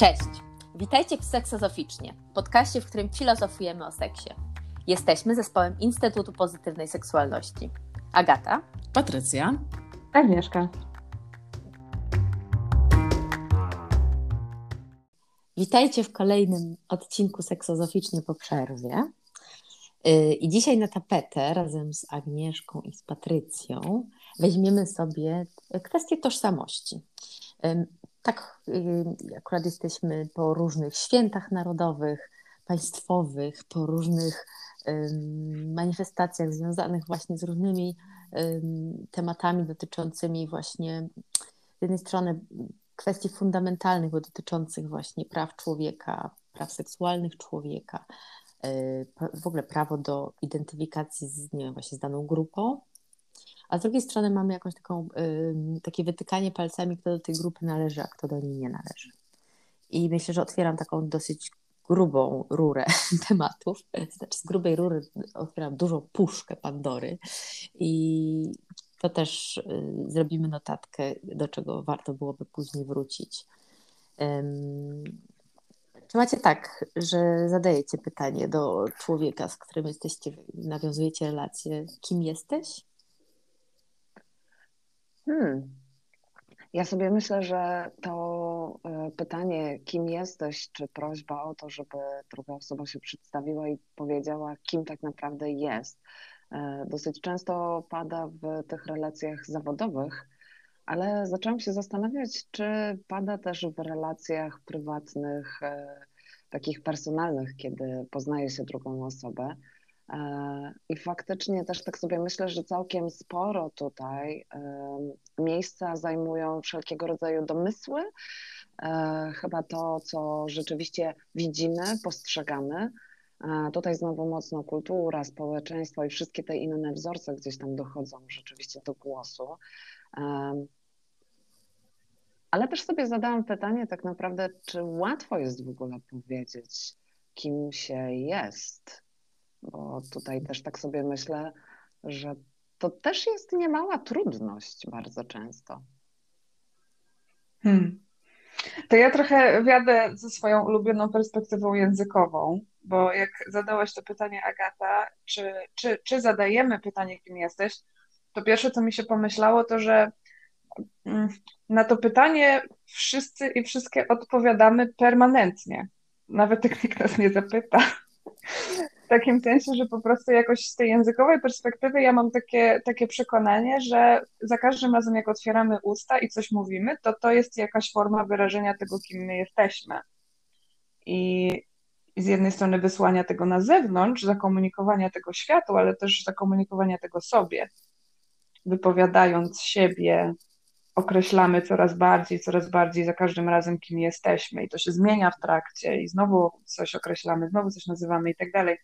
Cześć! Witajcie w Seksozoficznie, podcaście, w którym filozofujemy o seksie. Jesteśmy zespołem Instytutu Pozytywnej Seksualności. Agata, Patrycja, Agnieszka. Witajcie w kolejnym odcinku Seksozoficznie po przerwie. Yy, I dzisiaj na tapetę razem z Agnieszką i z Patrycją weźmiemy sobie kwestię tożsamości. Tak, yy, akurat jesteśmy po różnych świętach narodowych, państwowych, po różnych manifestacjach związanych właśnie z różnymi tematami dotyczącymi właśnie z jednej strony kwestii fundamentalnych, bo dotyczących właśnie praw człowieka, praw seksualnych człowieka, w ogóle prawo do identyfikacji z, nie wiem, właśnie z daną grupą, a z drugiej strony mamy jakąś taką, takie wytykanie palcami, kto do tej grupy należy, a kto do niej nie należy. I myślę, że otwieram taką dosyć grubą rurę tematów, znaczy z grubej rury otwieram dużą puszkę Pandory i to też y, zrobimy notatkę, do czego warto byłoby później wrócić. Czy macie tak, że zadajecie pytanie do człowieka, z którym jesteście, nawiązujecie relacje, kim jesteś? Hmm. Ja sobie myślę, że to e, pytanie, kim jesteś, czy prośba o to, żeby druga osoba się przedstawiła i powiedziała, kim tak naprawdę jest, e, dosyć często pada w tych relacjach zawodowych, ale zaczęłam się zastanawiać, czy pada też w relacjach prywatnych, e, takich personalnych, kiedy poznaje się drugą osobę. I faktycznie też tak sobie myślę, że całkiem sporo tutaj miejsca zajmują wszelkiego rodzaju domysły, e, chyba to, co rzeczywiście widzimy, postrzegamy. Tutaj znowu mocno kultura, społeczeństwo i wszystkie te inne wzorce gdzieś tam dochodzą rzeczywiście do głosu. Ale też sobie zadałam pytanie tak naprawdę, czy łatwo jest w ogóle powiedzieć, kim się jest bo tutaj też tak sobie myślę, że to też jest niemała trudność bardzo często. Hmm. To ja trochę wiadę ze swoją ulubioną perspektywą językową, bo jak zadałaś to pytanie, Agata, czy, czy, czy zadajemy pytanie, kim jesteś, to pierwsze, co mi się pomyślało, to że mm, na to pytanie wszyscy i wszystkie odpowiadamy permanentnie. Nawet jak nikt nas nie zapyta takim sensie, że po prostu jakoś z tej językowej perspektywy ja mam takie, takie przekonanie, że za każdym razem jak otwieramy usta i coś mówimy, to to jest jakaś forma wyrażenia tego, kim my jesteśmy. I, z jednej strony wysłania tego na zewnątrz, zakomunikowania tego światu, ale też zakomunikowania tego sobie, wypowiadając siebie, określamy coraz bardziej, coraz bardziej za każdym razem, kim jesteśmy, i to się zmienia w trakcie, i znowu coś określamy, znowu coś nazywamy i tak dalej.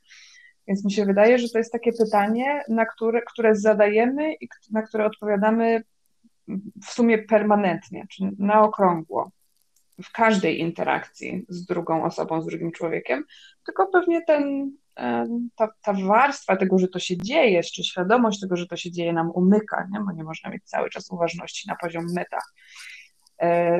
Więc mi się wydaje, że to jest takie pytanie, na które, które zadajemy i na które odpowiadamy w sumie permanentnie, czy na okrągło, w każdej interakcji z drugą osobą, z drugim człowiekiem, tylko pewnie ten ta, ta warstwa tego, że to się dzieje, czy świadomość tego, że to się dzieje, nam umyka, nie? bo nie można mieć cały czas uważności na poziom meta. E,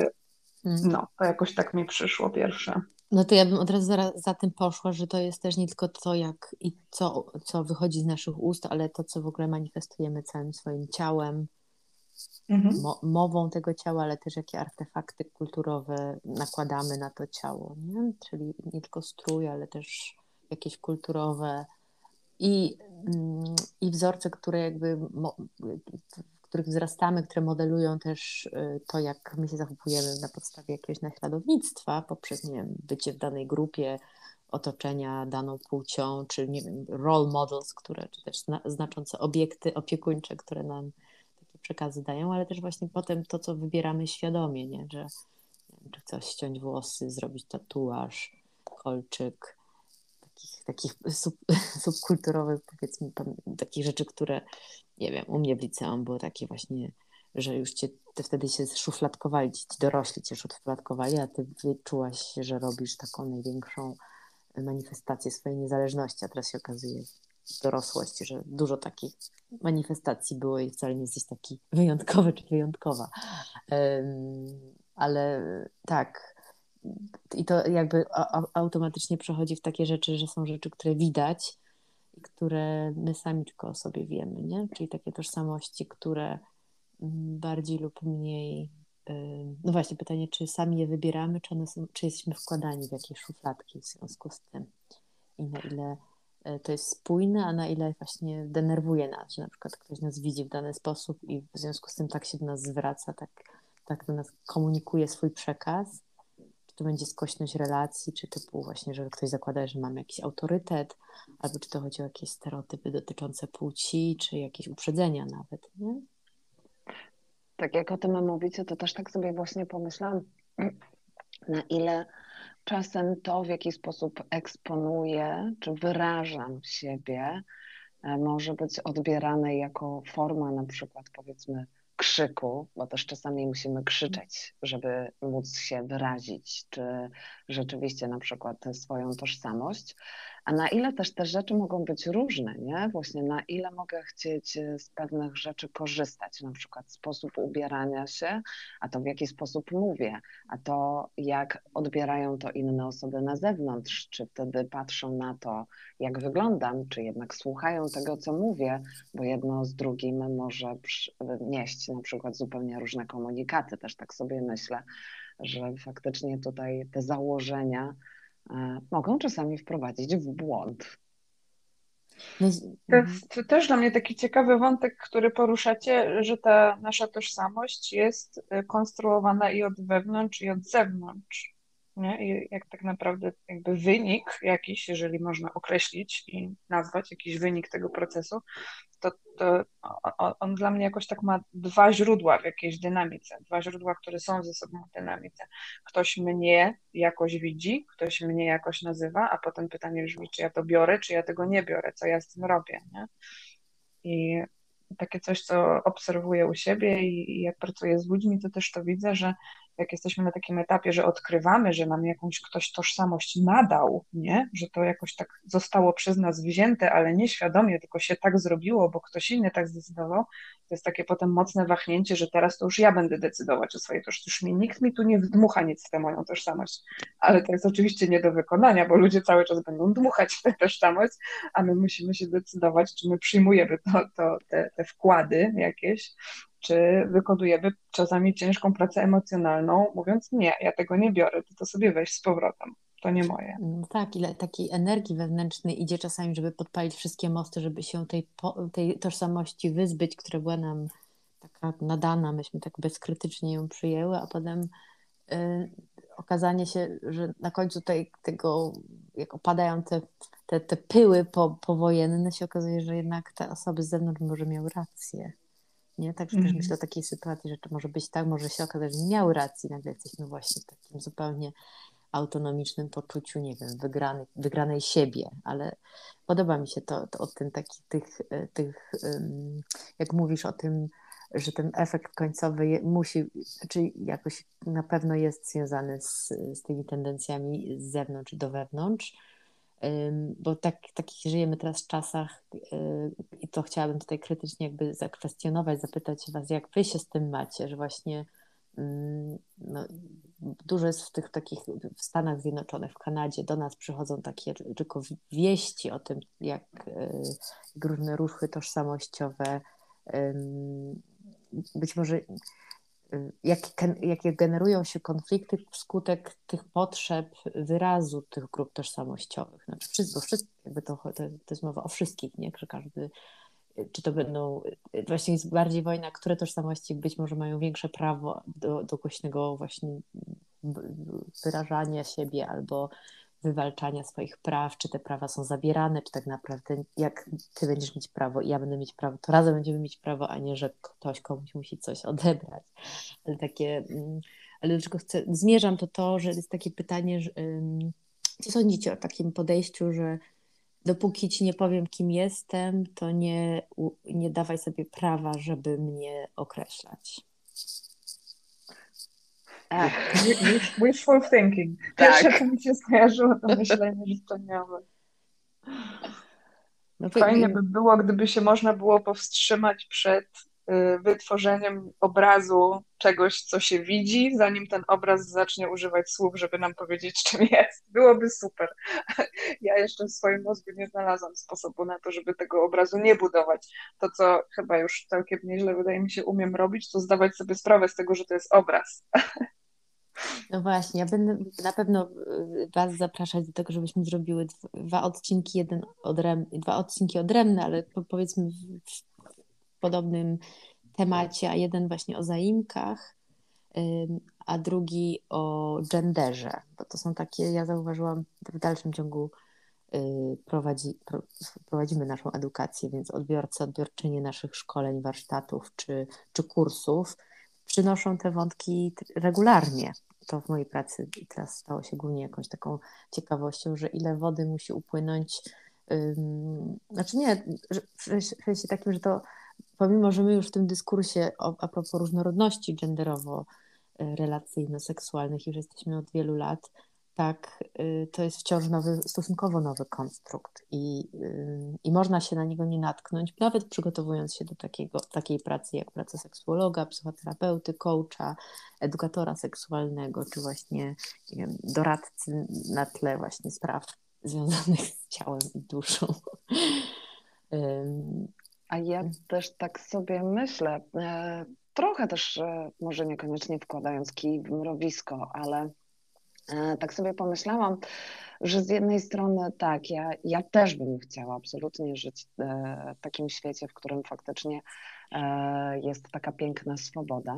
mhm. No, to jakoś tak mi przyszło pierwsze. No to ja bym od razu za, za, tym poszła, że to jest też nie tylko to, jak i co, co wychodzi z naszych ust, ale to, co w ogóle manifestujemy całym swoim ciałem, mhm. mo, mową tego ciała, ale też jakie artefakty kulturowe nakładamy na to ciało. Nie? Czyli nie tylko strój, ale też jakieś kulturowe i, mm, i wzorce, które jakby, w których wzrastamy, które modelują też y, to, jak my się zachowujemy na podstawie jakiegoś naśladownictwa poprzez, nie wiem, bycie w danej grupie, otoczenia daną płcią, czy nie wiem, role models, które, czy też znaczące obiekty opiekuńcze, które nam takie przekazy dają, ale też właśnie potem to, co wybieramy świadomie, nie? że czy chcesz ściąć włosy, zrobić tatuaż, kolczyk, takich, sub, subkulturowych, powiedzmy, takich rzeczy, które, nie wiem, u mnie w liceum było takie właśnie, że już cię ty wtedy się szufladkowali, ci dorośli cię szufladkowali, a ty czułaś, że robisz taką największą manifestację swojej niezależności, a teraz się okazuje w dorosłości, że dużo takich manifestacji było i wcale nie jesteś taki wyjątkowy czy wyjątkowa. Um, ale tak, i to jakby automatycznie przechodzi w takie rzeczy, że są rzeczy, które widać i które my sami tylko o sobie wiemy, nie? Czyli takie tożsamości, które bardziej lub mniej no właśnie pytanie, czy sami je wybieramy, czy, one są, czy jesteśmy wkładani w jakieś szufladki w związku z tym i na ile e, to jest spójne, a na ile właśnie denerwuje nas, że na przykład ktoś nas widzi w dany sposób i w związku z tym tak się do nas zwraca, tak, tak do nas komunikuje swój przekaz, to będzie skośność relacji, czy typu właśnie, że ktoś zakłada, że mamy jakiś autorytet, albo czy to chodzi o jakieś stereotypy dotyczące płci, czy jakieś uprzedzenia nawet, nie? Tak jak o tym mówicie, to też tak sobie właśnie pomyślałam, na ile czasem to, w jaki sposób eksponuję, czy wyrażam siebie, e, może być odbierane jako forma na przykład powiedzmy krzyku, bo też czasami musimy krzyczeć, żeby móc się wyrazić, czy rzeczywiście na przykład swoją tożsamość, a na ile też te rzeczy mogą być różne, nie? Właśnie na ile mogę chcieć e, z pewnych rzeczy korzystać, na przykład sposób ubierania się, a to w jaki sposób mówię, a to jak odbierają to inne osoby na zewnątrz, czy wtedy patrzą na to, jak wyglądam, czy jednak słuchają tego, co mówię, bo jedno z drugim może nieść na przykład zupełnie różne komunikaty, też tak sobie myślę, że faktycznie tutaj te założenia, mogą czasami wprowadzić w błąd. No to jest też dla mnie taki ciekawy wątek, który poruszacie, że ta nasza tożsamość jest e, konstruowana i od wewnątrz, i od zewnątrz. Nie? I jak tak naprawdę jakby wynik jakiś, jeżeli można określić i nazwać jakiś wynik tego procesu, to, to on dla mnie jakoś tak ma dwa źródła w jakiejś dynamice, dwa źródła, które są ze sobą w dynamice. Ktoś mnie jakoś widzi, ktoś mnie jakoś nazywa, a potem pytanie brzmi, czy ja to biorę, czy ja tego nie biorę, co ja z tym robię. Nie? I takie coś, co obserwuję u siebie i, jak pracuję z ludźmi, to też to widzę, że jak jesteśmy na takim etapie, że odkrywamy, że nam jakąś ktoś tożsamość nadał, nie? że to jakoś tak zostało przez nas wzięte, ale nieświadomie, tylko się tak zrobiło, bo ktoś inny tak zdecydował, to jest takie potem mocne wahnięcie, że teraz to już ja będę decydować o swojej tożsamości. Już mi nikt mi tu nie wdmucha nic w tę moją tożsamość. Ale to jest oczywiście nie do wykonania, bo ludzie cały czas będą dmuchać w tę tożsamość, a my musimy się decydować, czy my przyjmujemy to, to, te, te wkłady jakieś, czy wykonujemy czasami ciężką pracę emocjonalną, mówiąc nie, ja tego nie biorę, ty to sobie weź z powrotem. To nie moje. No tak, ile takiej energii wewnętrznej idzie czasami, żeby podpalić wszystkie mosty, żeby się tej, tej tożsamości wyzbyć, która była nam taka nadana, myśmy tak bezkrytycznie ją przyjęły, a potem y, okazanie się, że na końcu tej, tego, jak opadają te, te, te pyły po, powojenne, się okazuje, że jednak te osoby z zewnątrz może miały rację. Nie? Także mm. też myślę o takiej sytuacji, że to może być tak, może się okazać, że nie miały racji, nagle jesteśmy właśnie w takim zupełnie autonomicznym poczuciu, nie wiem, wygrany, wygranej siebie, ale podoba mi się to, to o tym taki, tych, e, tych, jak mówisz o tym, że ten efekt końcowy musi, czy jakoś na pewno jest związany z, z tymi tendencjami z zewnątrz do wewnątrz, bo tak, takich żyjemy teraz w czasach y, i to chciałabym tutaj krytycznie jakby zakwestionować, zapytać Was, jak Wy się z tym macie, że właśnie no, dużo jest w tych takich w Stanach Zjednoczonych, w Kanadzie, do nas przychodzą takie tylko wieści o tym, jak, y, jak różne ruchy tożsamościowe być może jakie, jakie generują się konflikty wskutek tych potrzeb wyrazu tych grup tożsamościowych. Znaczy wszystko, wszystko jakby to, to, to jest mowa o wszystkich, nie? Że każdy, czy to będą, właśnie jest bardziej wojna, które tożsamości być może mają większe prawo do, do głośnego właśnie wyrażania siebie albo wywalczania swoich praw, czy te prawa są zabierane, czy tak naprawdę jak ty będziesz mieć prawo i ja będę mieć prawo, to razem będziemy mieć prawo, a nie, że ktoś komuś musi coś odebrać. Ale takie, mm, ale dlaczego chcę, zmierzam to to, że jest takie pytanie, że, co sądzicie o takim podejściu, że dopóki ci nie powiem, kim jestem, to nie, nie dawaj sobie prawa, żeby mnie określać. Wishful thinking. Pierwsze, tak. co mi się skojarzyło, to myślenie życzeniowe. No Fajnie by było, gdyby się można było powstrzymać przed y, wytworzeniem obrazu czegoś, co się widzi, zanim ten obraz zacznie używać słów, żeby nam powiedzieć, czym jest. Byłoby super. Ja jeszcze w swoim mózgu nie znalazłam sposobu na to, żeby tego obrazu nie budować. To, co chyba już całkiem nieźle wydaje mi się umiem robić, to zdawać sobie sprawę z tego, że to jest obraz. No właśnie, ja będę na pewno y, Was zapraszać do tego, żebyśmy zrobiły dwa odcinki, jeden odrem, dwa odcinki odrębne, ale powiedzmy w podobnym temacie, a jeden właśnie o zaimkach, a drugi o genderze, bo to są takie, ja zauważyłam w dalszym ciągu y, prowadzi, prowadzimy naszą edukację, więc odbiorcy, odbiorczynie naszych szkoleń, warsztatów czy, czy kursów przynoszą te wątki regularnie. To w mojej pracy teraz stało się głównie jakąś taką ciekawością, że ile wody musi upłynąć. Znaczy nie, w sensie takim, że to pomimo, że my już w tym dyskursie o, a propos różnorodności genderowo-relacyjno-seksualnych już jesteśmy od wielu lat, tak, y, to jest wciąż nowy, stosunkowo nowy konstrukt i, y, i można się na niego nie natknąć, nawet przygotowując się do takiego, takiej pracy jak praca seksuologa, psychoterapeuty, coacha, edukatora seksualnego, czy właśnie wiem, doradcy na tle właśnie spraw związanych z ciałem i duszą. A ja też tak sobie myślę, e, trochę też e, może niekoniecznie wkładając kij w mrowisko, ale tak sobie pomyślałam, że z jednej strony tak, ja, ja też bym chciała absolutnie żyć w takim świecie, w którym faktycznie jest taka piękna swoboda.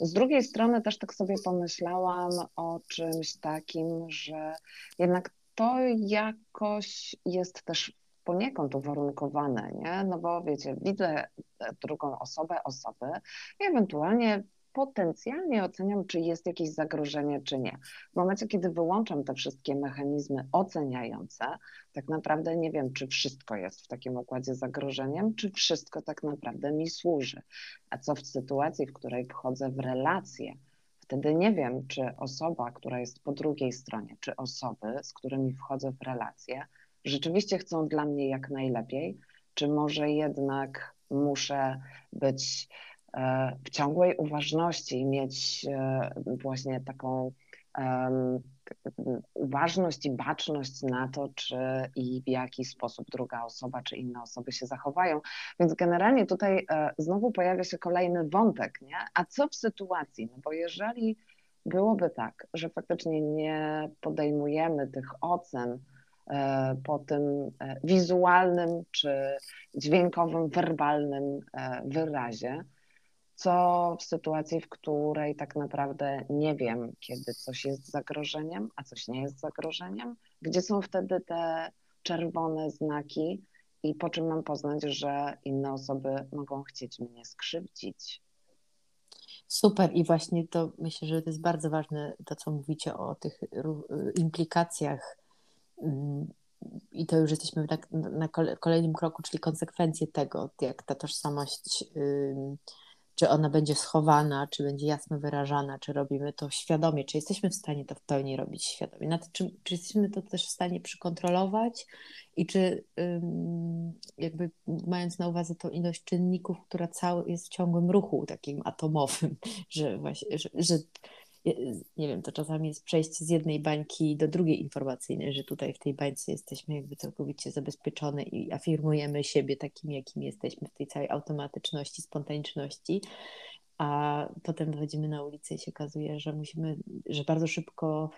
Z drugiej strony też tak sobie pomyślałam o czymś takim, że jednak to jakoś jest też poniekąd uwarunkowane, nie? No bo wiecie, widzę drugą osobę, osoby i ewentualnie potencjalnie oceniam, czy jest jakieś zagrożenie, czy nie. W momencie, kiedy wyłączam te wszystkie mechanizmy oceniające, tak naprawdę nie wiem, czy wszystko jest w takim układzie zagrożeniem, czy wszystko tak naprawdę mi służy. A co w sytuacji, w której wchodzę w relacje, wtedy nie wiem, czy osoba, która jest po drugiej stronie, czy osoby, z którymi wchodzę w relacje, rzeczywiście chcą dla mnie jak najlepiej, czy może jednak muszę być w ciągłej uważności mieć e, właśnie taką uważność i baczność na to, czy i w jaki sposób druga osoba, czy inne osoby się zachowają. Więc generalnie tutaj e, znowu pojawia się kolejny wątek, nie? A co w sytuacji? No bo jeżeli byłoby tak, że faktycznie nie podejmujemy tych ocen, E, po tym e, wizualnym czy dźwiękowym, werbalnym e, wyrazie, co w sytuacji, w której tak naprawdę nie wiem, kiedy coś jest zagrożeniem, a coś nie jest zagrożeniem, gdzie są wtedy te czerwone znaki i po czym mam poznać, że inne osoby mogą chcieć mnie skrzywdzić. Super i właśnie to myślę, że to jest bardzo ważne, to co mówicie o tych implikacjach i to już jesteśmy tak na kolejnym kroku, czyli konsekwencje tego, jak ta tożsamość, czy ona będzie schowana, czy będzie jasno wyrażana, czy robimy to świadomie, czy jesteśmy w stanie to w pełni robić świadomie, nad czym, czy jesteśmy to też w stanie przykontrolować i czy jakby mając na uwadze tą ilość czynników, która cały jest w ciągłym ruchu takim atomowym, że właśnie, że, że nie wiem, to czasami jest przejście z jednej bańki do drugiej informacyjnej, że tutaj w tej bańce jesteśmy jakby całkowicie zabezpieczone i afirmujemy siebie takim, jakim jesteśmy w tej całej automatyczności, spontaniczności, a potem wychodzimy na ulicę i się okazuje, że musimy, że bardzo szybko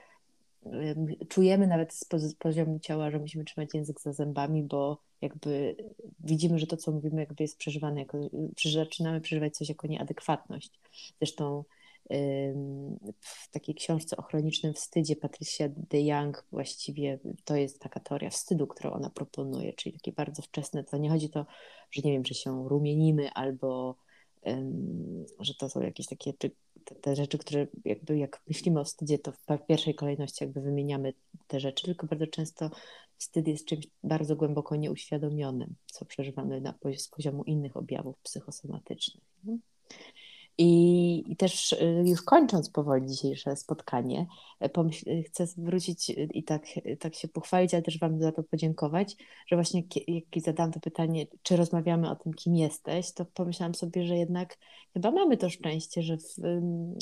czujemy nawet z poziomu ciała, że musimy trzymać język za zębami, bo jakby widzimy, że to, co mówimy, jakby jest przeżywane, jako, zaczynamy przeżywać coś jako nieadekwatność. Zresztą w takiej książce o chronicznym wstydzie Patricia de Young właściwie to jest taka teoria wstydu, którą ona proponuje, czyli takie bardzo wczesne, to nie chodzi to, że nie wiem, że się rumienimy albo że to są jakieś takie te, rzeczy, które jakby jak myślimy o wstydzie, to w pierwszej kolejności jakby wymieniamy te rzeczy, tylko bardzo często wstyd jest czymś bardzo głęboko nieuświadomionym, co przeżywamy na, z poziomu innych objawów psychosomatycznych. I i, I, też y, już kończąc powoli dzisiejsze spotkanie, e, pomyśl, y, chcę wrócić y, i tak, tak się pochwalić, ale też Wam za to podziękować, że właśnie jak zadałam to pytanie, czy rozmawiamy o tym, kim jesteś, to pomyślałam sobie, że jednak chyba mamy to szczęście, że w,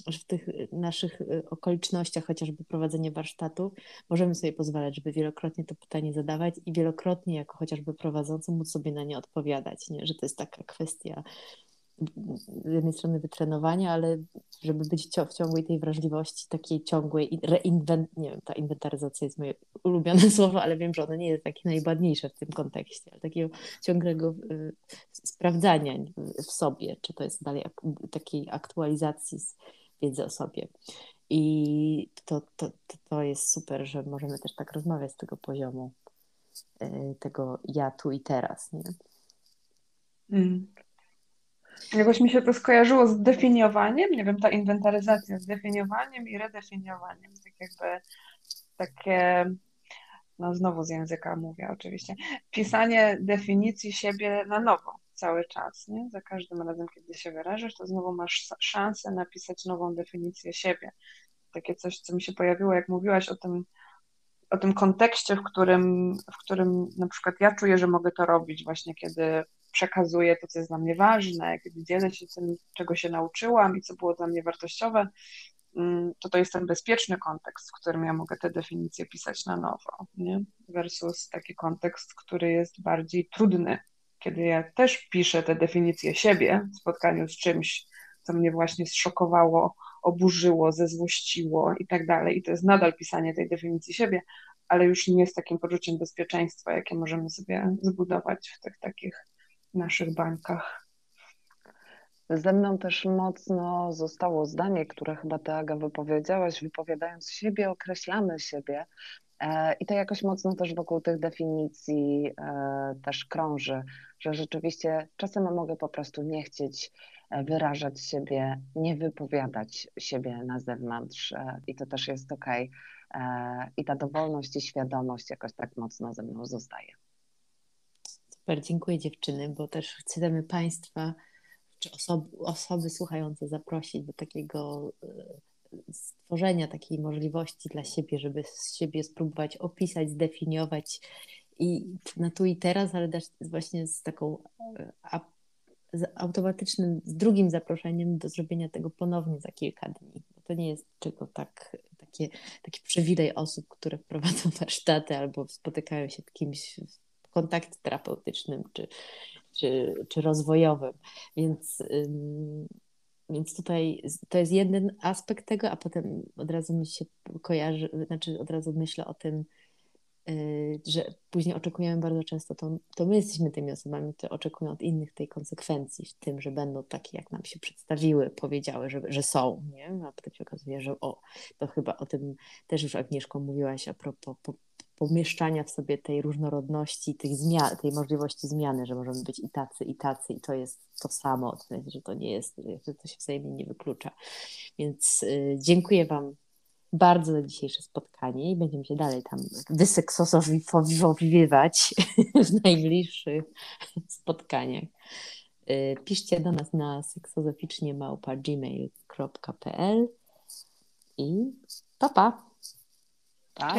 że w tych naszych okolicznościach, chociażby prowadzenie warsztatów, możemy sobie pozwalać, żeby wielokrotnie to pytanie zadawać i wielokrotnie jako chociażby prowadzący móc sobie na nie odpowiadać, nie? że to jest taka kwestia z jednej strony wytrenowania, ale żeby być w ciągłej tej wrażliwości, takiej ciągłej reinwent, nie wiem, ta inwentaryzacja jest moje ulubione słowo, ale wiem, że ono nie jest takie najładniejsze w tym kontekście, ale takiego ciągłego y, sprawdzania w sobie, czy to jest dalej ak takiej aktualizacji wiedzy o sobie. I to, to, to jest super, że możemy też tak rozmawiać z tego poziomu, y, tego ja tu i teraz, nie? Mm. Jakoś mi się to skojarzyło z definiowaniem, nie wiem, ta inwentaryzacja z definiowaniem i redefiniowaniem. Tak jakby takie, no znowu z języka mówię oczywiście, pisanie definicji siebie na nowo cały czas, nie? Za każdym razem, kiedy się wyrażasz, to znowu masz szansę napisać nową definicję siebie. Takie coś, co mi się pojawiło, jak mówiłaś o tym, o tym kontekście, w którym, w którym na przykład ja czuję, że mogę to robić właśnie, kiedy przekazuję to, co jest dla mnie ważne, kiedy dzielę się tym, czego się nauczyłam i co było dla mnie wartościowe, mm, to to jest ten bezpieczny kontekst, w którym ja mogę te definicje pisać na nowo, nie? versus taki kontekst, który jest bardziej trudny, kiedy ja też piszę te definicje siebie w spotkaniu z czymś, co mnie właśnie zszokowało, oburzyło, zezłościło i tak dalej. I to jest nadal pisanie tej definicji siebie, ale już nie z takim poczuciem bezpieczeństwa, jakie możemy sobie zbudować w tych takich naszych bańkach. Ze mną też mocno zostało zdanie, które chyba ty, Aga, wypowiedziałaś. Wypowiadając siebie, określamy siebie. E, I to jakoś mocno też wokół tych definicji e, też krąży, że rzeczywiście czasem mogę po prostu nie chcieć e, wyrażać siebie, nie wypowiadać siebie na zewnątrz i to też jest ok. I ta dowolność i świadomość jakoś tak mocno ze mną zostaje. Super, dziękuję dziewczyny, bo też chcemy Państwa czy osoby, osoby słuchające zaprosić do takiego e, stworzenia takiej możliwości dla siebie, żeby z siebie spróbować opisać, zdefiniować i na tu i teraz, ale też właśnie z taką e, z automatycznym, z drugim zaproszeniem do zrobienia tego ponownie za kilka dni. To nie jest tylko tak, takie, taki przywilej osób, które prowadzą warsztaty albo spotykają się w kimś kontakcie terapeutycznym czy, czy, czy rozwojowym. Więc, więc tutaj to jest jeden aspekt tego, a potem od razu mi się kojarzy, znaczy od razu myślę o tym, y, że później oczekujemy bardzo często, to, to my jesteśmy tymi osobami, które oczekują od innych tej konsekwencji w tym, że będą takie, jak nam się przedstawiły, powiedziały, że, że są, nie? a potem się okazuje, że o, to chyba o tym też już Agnieszko mówiłaś a propos po, pomieszczania w sobie tej różnorodności, tych zmian, tej możliwości zmiany, że możemy być i tacy, i tacy, i to jest to samo, to znaczy, że to nie jest, że to się wzajemnie nie wyklucza. Więc y, dziękuję Wam bardzo za dzisiejsze spotkanie i będziemy się dalej tam wyseksosowiwywać w najbliższych spotkaniach. Y, piszcie do nas na seksozoficznie i pa pa. Pa.